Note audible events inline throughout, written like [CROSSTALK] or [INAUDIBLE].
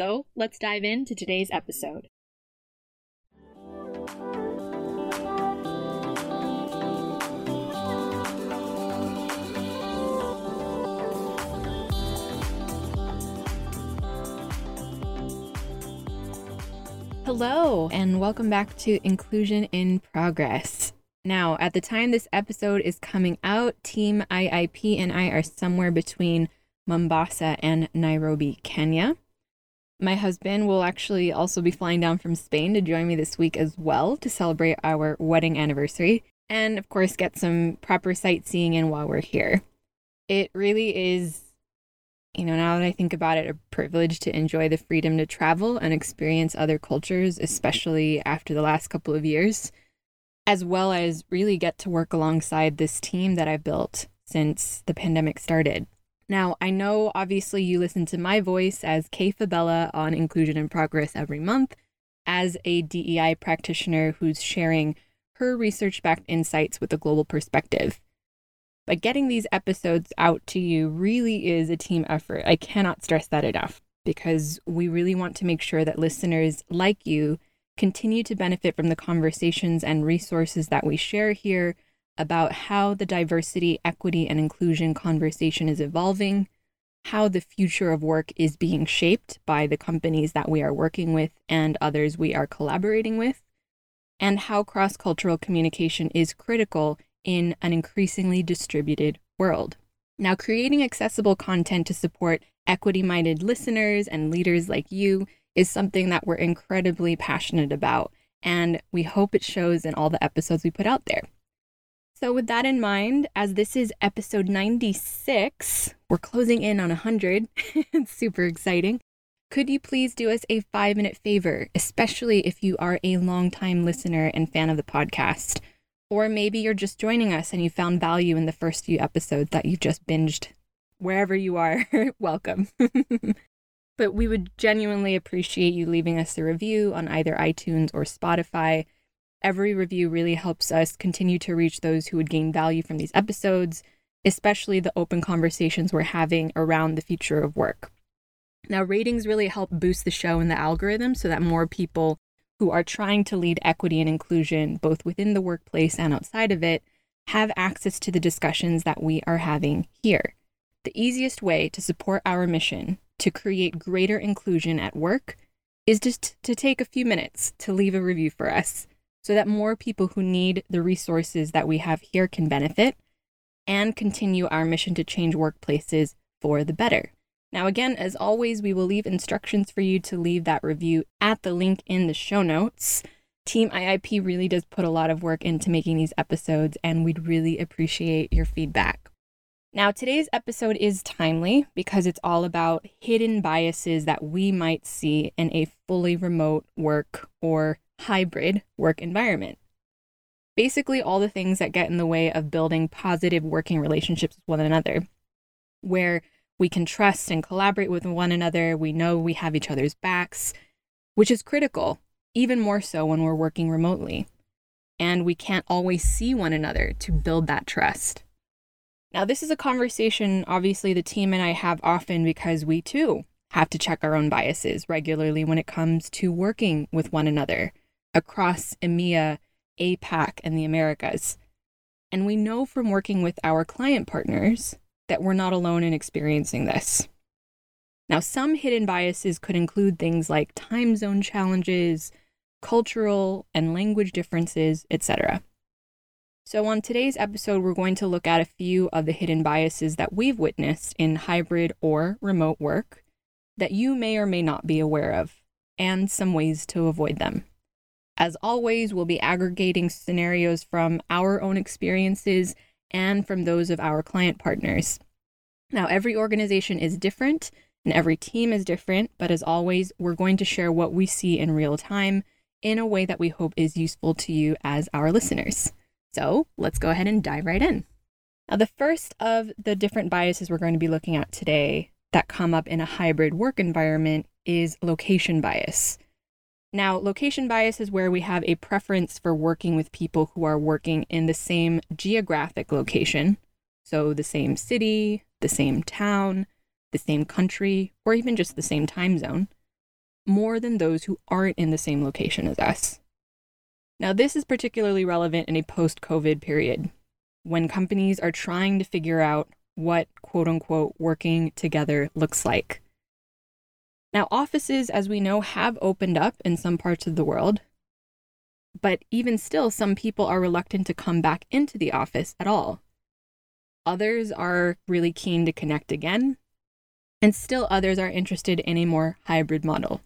So let's dive into today's episode. Hello, and welcome back to Inclusion in Progress. Now, at the time this episode is coming out, Team IIP and I are somewhere between Mombasa and Nairobi, Kenya. My husband will actually also be flying down from Spain to join me this week as well to celebrate our wedding anniversary and, of course, get some proper sightseeing in while we're here. It really is you know, now that I think about it, a privilege to enjoy the freedom to travel and experience other cultures, especially after the last couple of years, as well as really get to work alongside this team that I've built since the pandemic started. Now, I know obviously you listen to my voice as Kay Fabella on Inclusion in Progress every month as a DEI practitioner who's sharing her research backed insights with a global perspective. But getting these episodes out to you really is a team effort. I cannot stress that enough because we really want to make sure that listeners like you continue to benefit from the conversations and resources that we share here about how the diversity, equity, and inclusion conversation is evolving, how the future of work is being shaped by the companies that we are working with and others we are collaborating with, and how cross cultural communication is critical in an increasingly distributed world. Now, creating accessible content to support equity minded listeners and leaders like you is something that we're incredibly passionate about, and we hope it shows in all the episodes we put out there. So, with that in mind, as this is episode 96, we're closing in on 100. [LAUGHS] it's super exciting. Could you please do us a five minute favor, especially if you are a longtime listener and fan of the podcast? Or maybe you're just joining us and you found value in the first few episodes that you just binged. Wherever you are, [LAUGHS] welcome. [LAUGHS] but we would genuinely appreciate you leaving us a review on either iTunes or Spotify. Every review really helps us continue to reach those who would gain value from these episodes, especially the open conversations we're having around the future of work. Now, ratings really help boost the show in the algorithm so that more people who are trying to lead equity and inclusion both within the workplace and outside of it have access to the discussions that we are having here. The easiest way to support our mission to create greater inclusion at work is just to take a few minutes to leave a review for us so that more people who need the resources that we have here can benefit and continue our mission to change workplaces for the better. Now, again, as always, we will leave instructions for you to leave that review at the link in the show notes. Team IIP really does put a lot of work into making these episodes, and we'd really appreciate your feedback. Now, today's episode is timely because it's all about hidden biases that we might see in a fully remote work or hybrid work environment. Basically, all the things that get in the way of building positive working relationships with one another, where we can trust and collaborate with one another. We know we have each other's backs, which is critical, even more so when we're working remotely. And we can't always see one another to build that trust. Now, this is a conversation, obviously, the team and I have often because we too have to check our own biases regularly when it comes to working with one another across EMEA, APAC, and the Americas. And we know from working with our client partners that we're not alone in experiencing this. Now, some hidden biases could include things like time zone challenges, cultural and language differences, etc. So, on today's episode, we're going to look at a few of the hidden biases that we've witnessed in hybrid or remote work that you may or may not be aware of, and some ways to avoid them. As always, we'll be aggregating scenarios from our own experiences and from those of our client partners. Now, every organization is different and every team is different, but as always, we're going to share what we see in real time in a way that we hope is useful to you as our listeners. So let's go ahead and dive right in. Now, the first of the different biases we're going to be looking at today that come up in a hybrid work environment is location bias. Now, location bias is where we have a preference for working with people who are working in the same geographic location, so the same city, the same town, the same country, or even just the same time zone, more than those who aren't in the same location as us. Now, this is particularly relevant in a post COVID period when companies are trying to figure out what quote unquote working together looks like. Now, offices, as we know, have opened up in some parts of the world, but even still, some people are reluctant to come back into the office at all. Others are really keen to connect again, and still others are interested in a more hybrid model,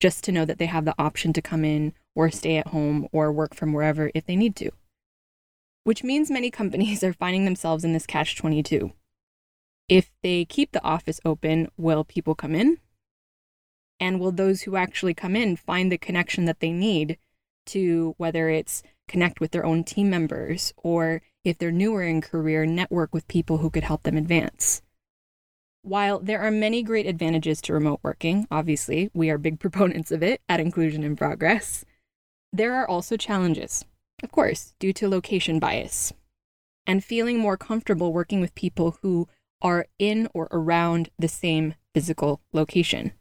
just to know that they have the option to come in or stay at home or work from wherever if they need to. Which means many [LAUGHS] companies are finding themselves in this catch 22. If they keep the office open, will people come in? And will those who actually come in find the connection that they need to whether it's connect with their own team members or if they're newer in career, network with people who could help them advance? While there are many great advantages to remote working, obviously, we are big [LAUGHS] proponents of it at Inclusion in Progress, there are also challenges, of course, due to location bias and feeling more comfortable working with people who are in or around the same physical location.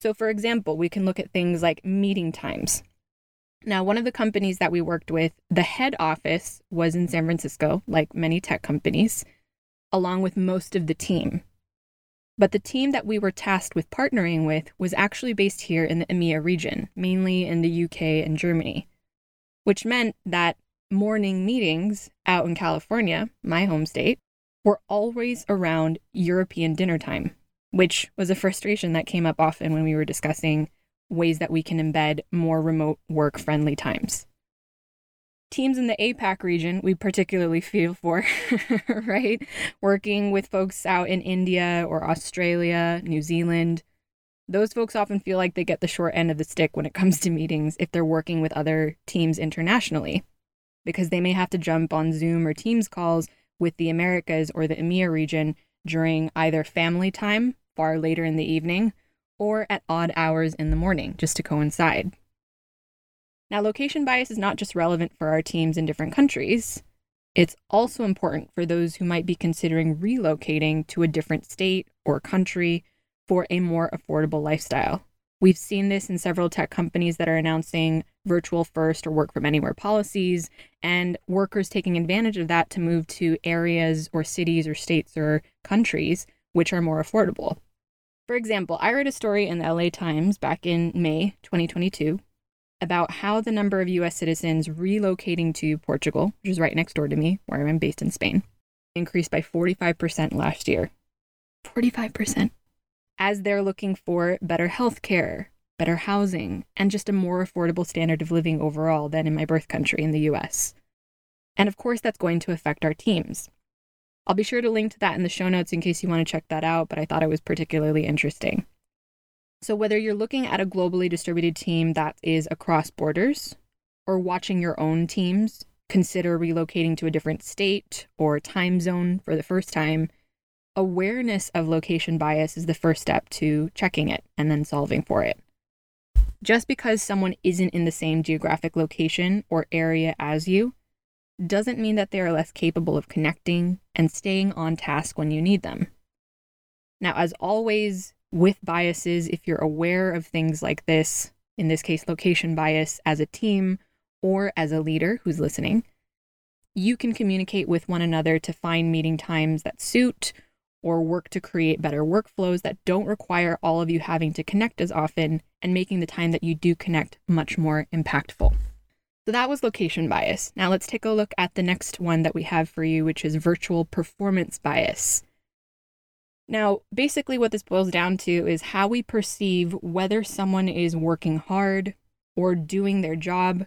So, for example, we can look at things like meeting times. Now, one of the companies that we worked with, the head office was in San Francisco, like many tech companies, along with most of the team. But the team that we were tasked with partnering with was actually based here in the EMEA region, mainly in the UK and Germany, which meant that morning meetings out in California, my home state, were always around European dinner time, which was a frustration that came up often when we were discussing ways that we can embed more remote work friendly times teams in the APAC region, we particularly feel for, [LAUGHS] right? Working with folks out in India or Australia, New Zealand. Those folks often feel like they get the short end of the stick when it comes to meetings if they're working with other teams internationally, because they may have to jump on Zoom or Teams calls with the Americas or the EMEA region during either family time, far later in the evening, or at odd hours in the morning, just to coincide. Now, location bias is not just relevant for our teams in different countries, it's also important for those who might be considering relocating to a different state or country for a more affordable lifestyle. We've seen this in several tech companies that are announcing virtual first or work from anywhere policies, and workers taking advantage of that to move to areas or cities or states or countries which are more affordable. For example, I read a story in the LA Times back in May 2022 about how the number of US citizens relocating to Portugal, which is right next door to me, where I'm based in Spain, increased by 45% last year. 45%. As they're looking for better health care, better housing, and just a more affordable standard of living overall than in my birth country in the US. And of course, that's going to affect our teams. I'll be sure to link to that in the show notes in case you want to check that out, but I thought it was particularly interesting. So, whether you're looking at a globally distributed team that is across borders or watching your own teams consider relocating to a different state or time zone for the first time, awareness of location bias is the first step to checking it and then solving for it. Just because someone isn't in the same geographic location or area as you doesn't mean that they are less capable of connecting and staying on task when you need them. Now, as always, with biases if you're aware of things like this, in this case, location bias as a team or as a leader who's listening. You can communicate with one another to find meeting times that suit or work to create better workflows that don't require all of you having to connect as often and making the time that you do connect much more impactful. So that was location bias. Now let's take a look at the next one that we have for you, which is virtual performance bias. Now, basically, what this boils down to is how we perceive whether someone is working hard or doing their job,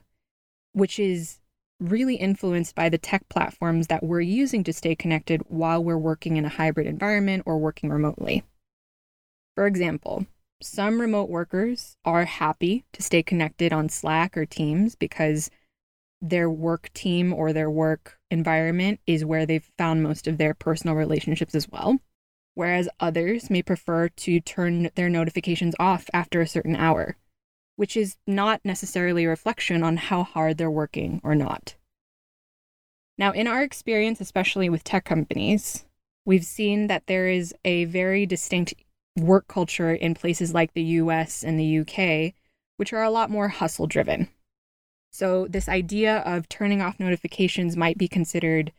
which is really influenced by the tech platforms that we're using to stay connected while we're working in a hybrid environment or working remotely. For example, some remote workers are happy to stay connected on Slack or Teams because their work team or their work environment is where they've found most of their personal relationships as well. Whereas others may prefer to turn their notifications off after a certain hour, which is not necessarily a reflection on how hard they're working or not. Now, in our experience, especially with tech companies, we've seen that there is a very distinct work culture in places like the US and the UK, which are a lot more hustle driven. So, this idea of turning off notifications might be considered,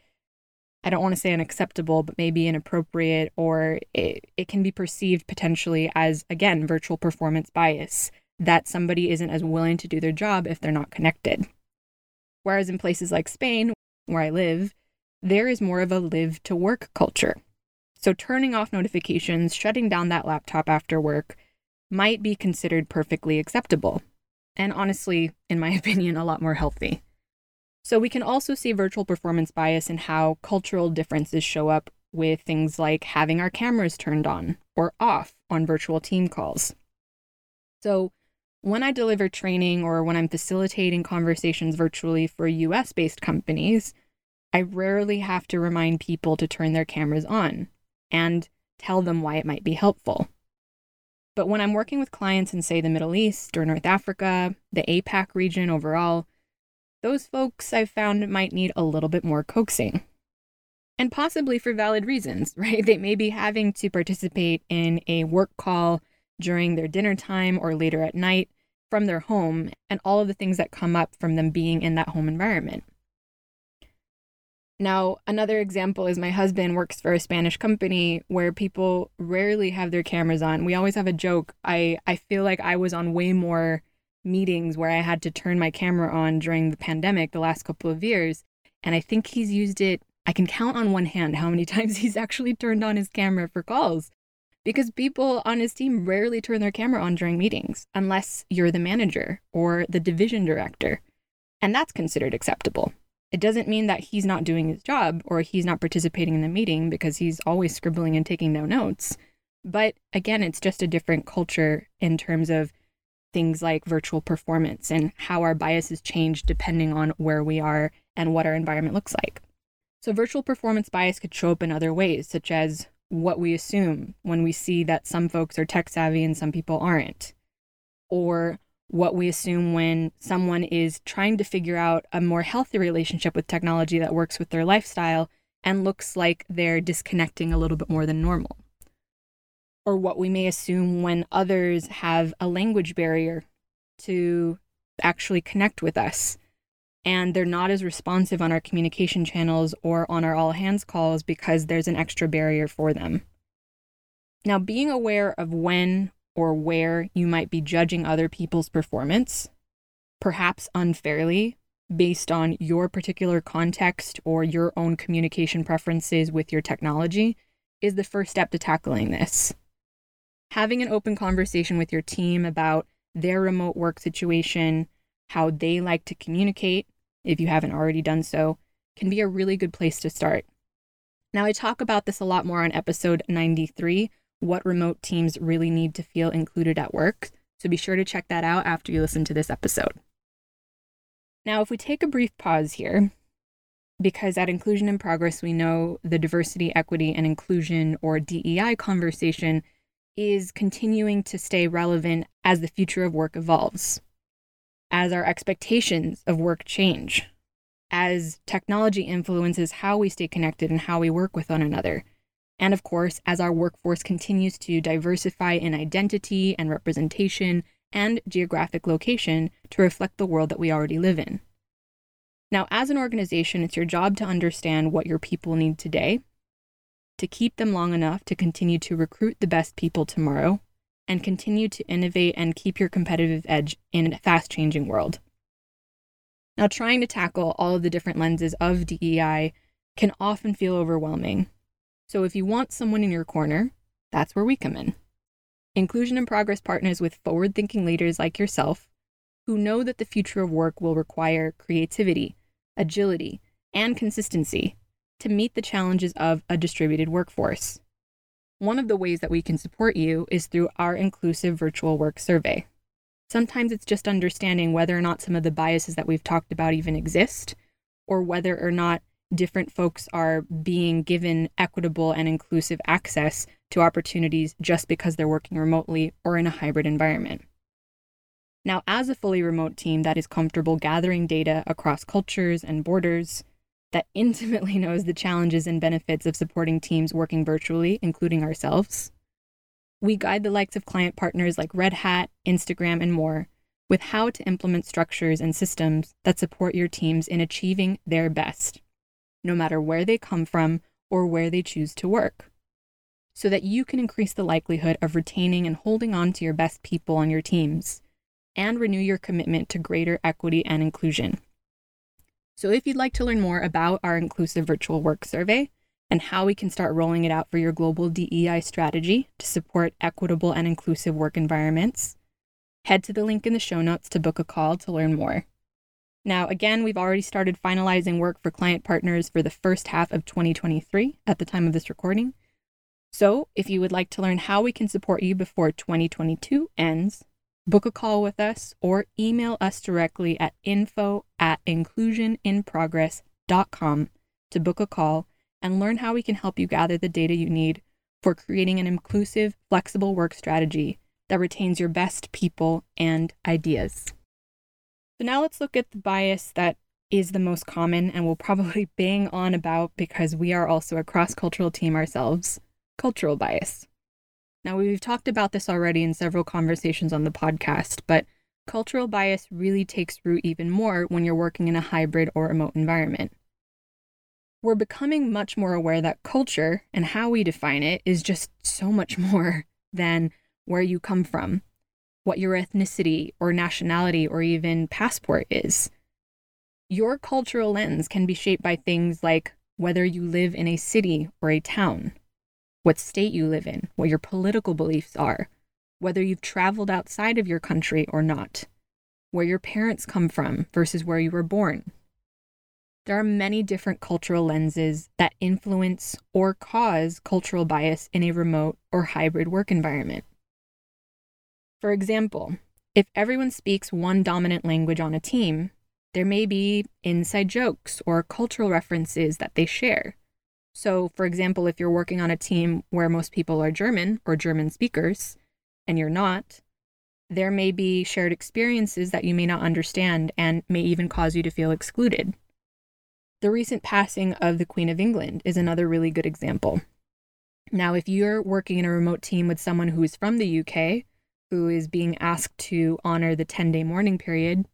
I don't want to say unacceptable, but maybe inappropriate, or it, it can be perceived potentially as, again, virtual performance bias, that somebody isn't as willing to do their job if they're not connected. Whereas in places like Spain, where I live, there is more of a live to work culture. So turning off notifications, shutting down that laptop after work might be considered perfectly acceptable. And honestly, in my [LAUGHS] opinion, a lot more healthy. So we can also see virtual performance bias in how cultural differences show up with things like having our cameras turned on or off on virtual team calls. So when I deliver training or when I'm facilitating conversations virtually for US based companies, I rarely have to remind people to turn their cameras on and tell them why it might be helpful. But when I'm working with clients in, say, the Middle East or North Africa, the APAC region overall, those folks I've found might need a little bit more coaxing. And possibly for valid reasons, [LAUGHS] right? They may be having to participate in a work call during their dinner time or later at night from their home, and all of the things that come up from them being in that home environment. Now, another example is my husband works for a Spanish company where people rarely have their cameras on. We always have a joke. I, I feel like I was on way more meetings where I had to turn my camera on during the pandemic the last couple of years. And I think he's used it, I can count on one hand how many [LAUGHS] times he's actually turned on his camera for calls. Because people on his team rarely turn their camera on during meetings unless you're the manager or the division director. And that's considered acceptable. It doesn't mean that he's not doing his job or he's not participating in the meeting because he's always scribbling and taking no notes. But again, it's just a different culture in terms of things like virtual performance and how our biases change depending on where we are and what our environment looks like. So, virtual performance bias could show up in other ways, such as what we assume when we see that some folks are tech savvy and some people aren't, or what we assume when someone is trying to figure out a more healthy relationship with technology that works with their lifestyle and looks like they're disconnecting a little bit more than normal. Or what we may assume when others have a language barrier to actually connect with us and they're not as responsive on our communication channels or on our all hands calls because there's an extra barrier for them. Now, being aware of when or where you might be judging other people's performance, perhaps unfairly, based on your particular context or your own communication preferences with your technology, is the first step to tackling this. Having an open conversation with your team about their remote work situation, how they like to communicate, if you haven't already done so, can be a really good place to start. Now, I talk about this a lot more on episode 93, what remote teams really need to feel included at work. So be sure to check that out after you listen to this episode. Now, if we take a brief pause here, because at Inclusion in Progress, we know the diversity, equity, and inclusion or DEI conversation is continuing to stay relevant as the future of work evolves, as our expectations of work change, as technology influences how we stay connected and how we work with one another, and of course, as our workforce continues to diversify in identity and representation and geographic location to reflect the world that we already live in. Now, as an organization, it's your job to understand what your people need today, to keep them long enough to continue to recruit the best people tomorrow and continue to innovate and keep your competitive edge in a fast changing world. Now, trying to tackle all of the different lenses of DEI can often feel overwhelming. So, if you want someone in your corner, that's where we come in. Inclusion in Progress partners with forward thinking leaders like yourself who know that the future of work will require creativity, agility, and consistency to meet the challenges of a distributed workforce. One of the ways that we can support you is through our inclusive virtual work survey. Sometimes it's just understanding whether or not some of the biases that we've talked about even exist, or whether or not different folks are being given equitable and inclusive access to opportunities just because they're working remotely or in a hybrid environment. Now, as a fully remote team that is comfortable gathering data across cultures and borders, that [LAUGHS] intimately knows the challenges and benefits of supporting teams working virtually, including ourselves. We guide the likes of client partners like Red Hat, Instagram, and more with how to implement structures and systems that support your teams in achieving their best, no matter where they come from or where they choose to work, so that you can increase the likelihood of retaining and holding on to your best people on your teams and renew your commitment to greater equity and inclusion. So, if you'd like to learn more about our inclusive virtual work survey and how we can start rolling it out for your global DEI strategy to support equitable and inclusive work environments, head to the link in the show notes to book a call to learn more. Now, again, we've already started finalizing work for client partners for the first half of 2023 at the time of this recording. So, if you would like to learn how we can support you before 2022 ends, book a call with us, or email us directly at info at inclusioninprogress.com to book a call and learn how we can help you gather the data you need for creating an inclusive, flexible work strategy that retains your best people and ideas. So, now let's look at the bias that is the most common and we'll probably [LAUGHS] bang on about because we are also a cross cultural team ourselves cultural bias. Now, we've talked about this already in several conversations on the podcast, but cultural bias really takes root even more when you're working in a hybrid or remote environment. We're becoming much more aware that culture and how we define it is just so much [LAUGHS] more than where you come from, what your ethnicity or nationality or even passport is. Your cultural lens can be shaped by things like whether you live in a city or a town, what state you live in, what your political beliefs are, whether you've traveled outside of your country or not, where your parents come from versus where you were born. There are many different cultural lenses that influence or cause cultural bias in a remote or hybrid work environment. For example, if everyone speaks one dominant language on a team, there may be inside jokes or cultural references that they share so, for example, if you're working on a team where most people are German or German speakers, and you're not, there may be shared experiences that you may not understand and may even cause you to feel excluded. The recent passing of the Queen of England is another really good example. Now, if you're working in a remote team with someone who is from the UK, who is being asked to honor the 10 day mourning period,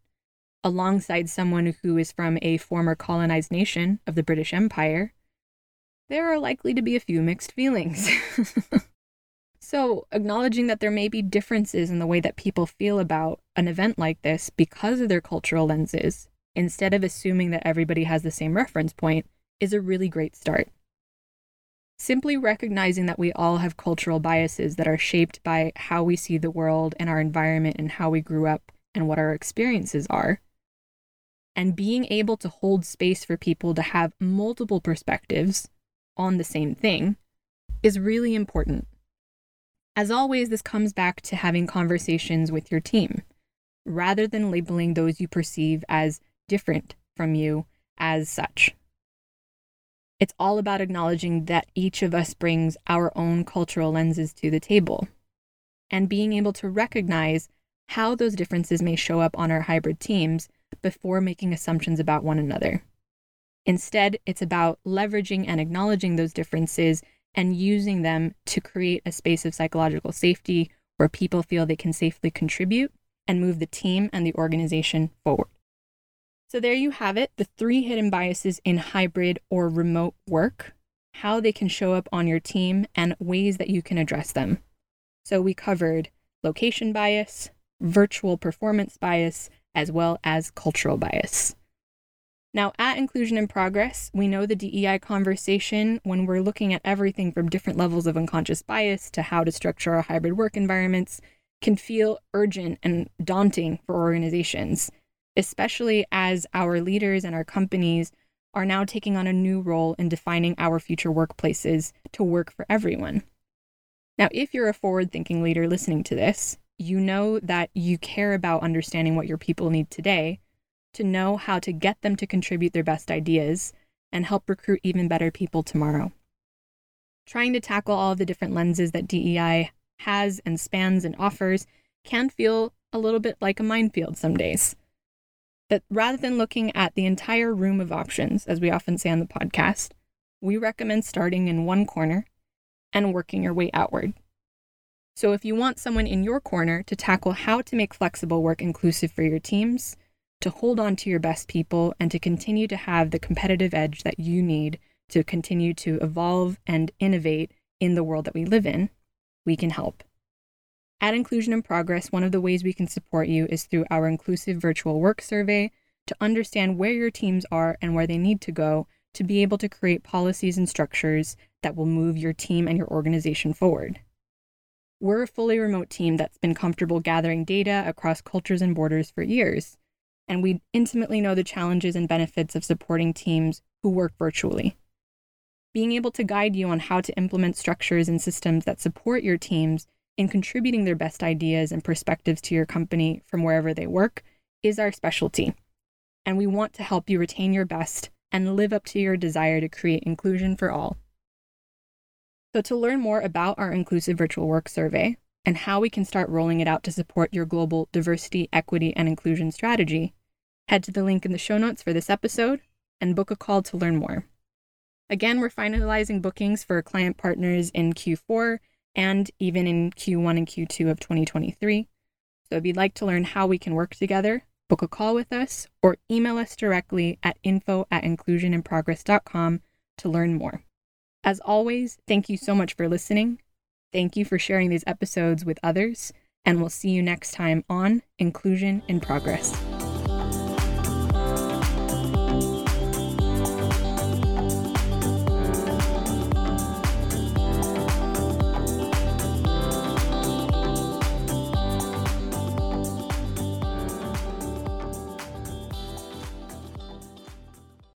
alongside someone who is from a former colonized nation of the British Empire, there are likely to be a few mixed feelings. [LAUGHS] so, acknowledging that there may be differences in the way that people feel about an event like this because of their cultural lenses, instead of assuming that everybody has the same reference point, is a really great start. Simply recognizing that we all have cultural biases that are shaped by how we see the world and our environment and how we grew up and what our experiences are, and being able to hold space for people to have multiple perspectives on the same thing is really important. As always, this comes back to having conversations with your team rather than labeling those you perceive as different from you as such. It's all about acknowledging that each of us brings our own cultural lenses to the table and being able to recognize how those differences may show up on our hybrid teams before making assumptions about one another. Instead, it's about leveraging and acknowledging those differences and using them to create a space of psychological safety where people feel they can safely contribute and move the team and the organization forward. So, there you have it the three hidden biases in hybrid or remote work. how they can show up on your team, and ways that you can address them. So we covered location bias, virtual performance bias, as well as cultural bias. Now, at Inclusion in Progress, we know the DEI conversation when we're looking at everything from different levels of unconscious bias to how to structure our hybrid work environments can feel urgent and daunting for organizations, especially as our leaders and our companies are now taking on a new role in defining our future workplaces to work for everyone. Now, if you're a forward thinking leader listening to this, you know that you care about understanding what your people need today to know how to get them to contribute their best ideas and help recruit even better people tomorrow. Trying to tackle all of the different lenses that DEI has and spans and offers can feel a little bit like a minefield some days. That rather than looking at the entire room of options, as we often say on the podcast, we recommend starting in one corner and working your way outward. So, if you want someone in your corner to tackle how to make flexible work inclusive for your teams, to hold on to your best people, and to continue to have the competitive edge that you need to continue to evolve and innovate in the world that we live in, we can help. At Inclusion in Progress, one of the ways we can support you is through our inclusive virtual work survey to understand where your teams are and where they need to go to be able to create policies and structures that will move your team and your organization forward. We're a fully remote team that's been comfortable gathering data across cultures and borders for years, and we intimately know the challenges and benefits of supporting teams who work virtually being able to guide you on how to implement structures and systems that support your teams in contributing their best ideas and perspectives to your company from wherever they work is our specialty. And we want to help you retain your best and live up to your desire to create inclusion for all. So, to learn more about our inclusive virtual work survey and how we can start rolling it out to support your global diversity, equity, and inclusion strategy, head to the link in the show notes for this episode and book a call to learn more. Again, we're finalizing bookings for client partners in Q4 and even in Q1 and Q2 of 2023. So if you'd like to learn how we can work together, book a call with us or email us directly at info at inclusioninprogress.com to learn more. As always, thank you so much for listening. Thank you for sharing these episodes with others, and we'll see you next time on Inclusion in Progress.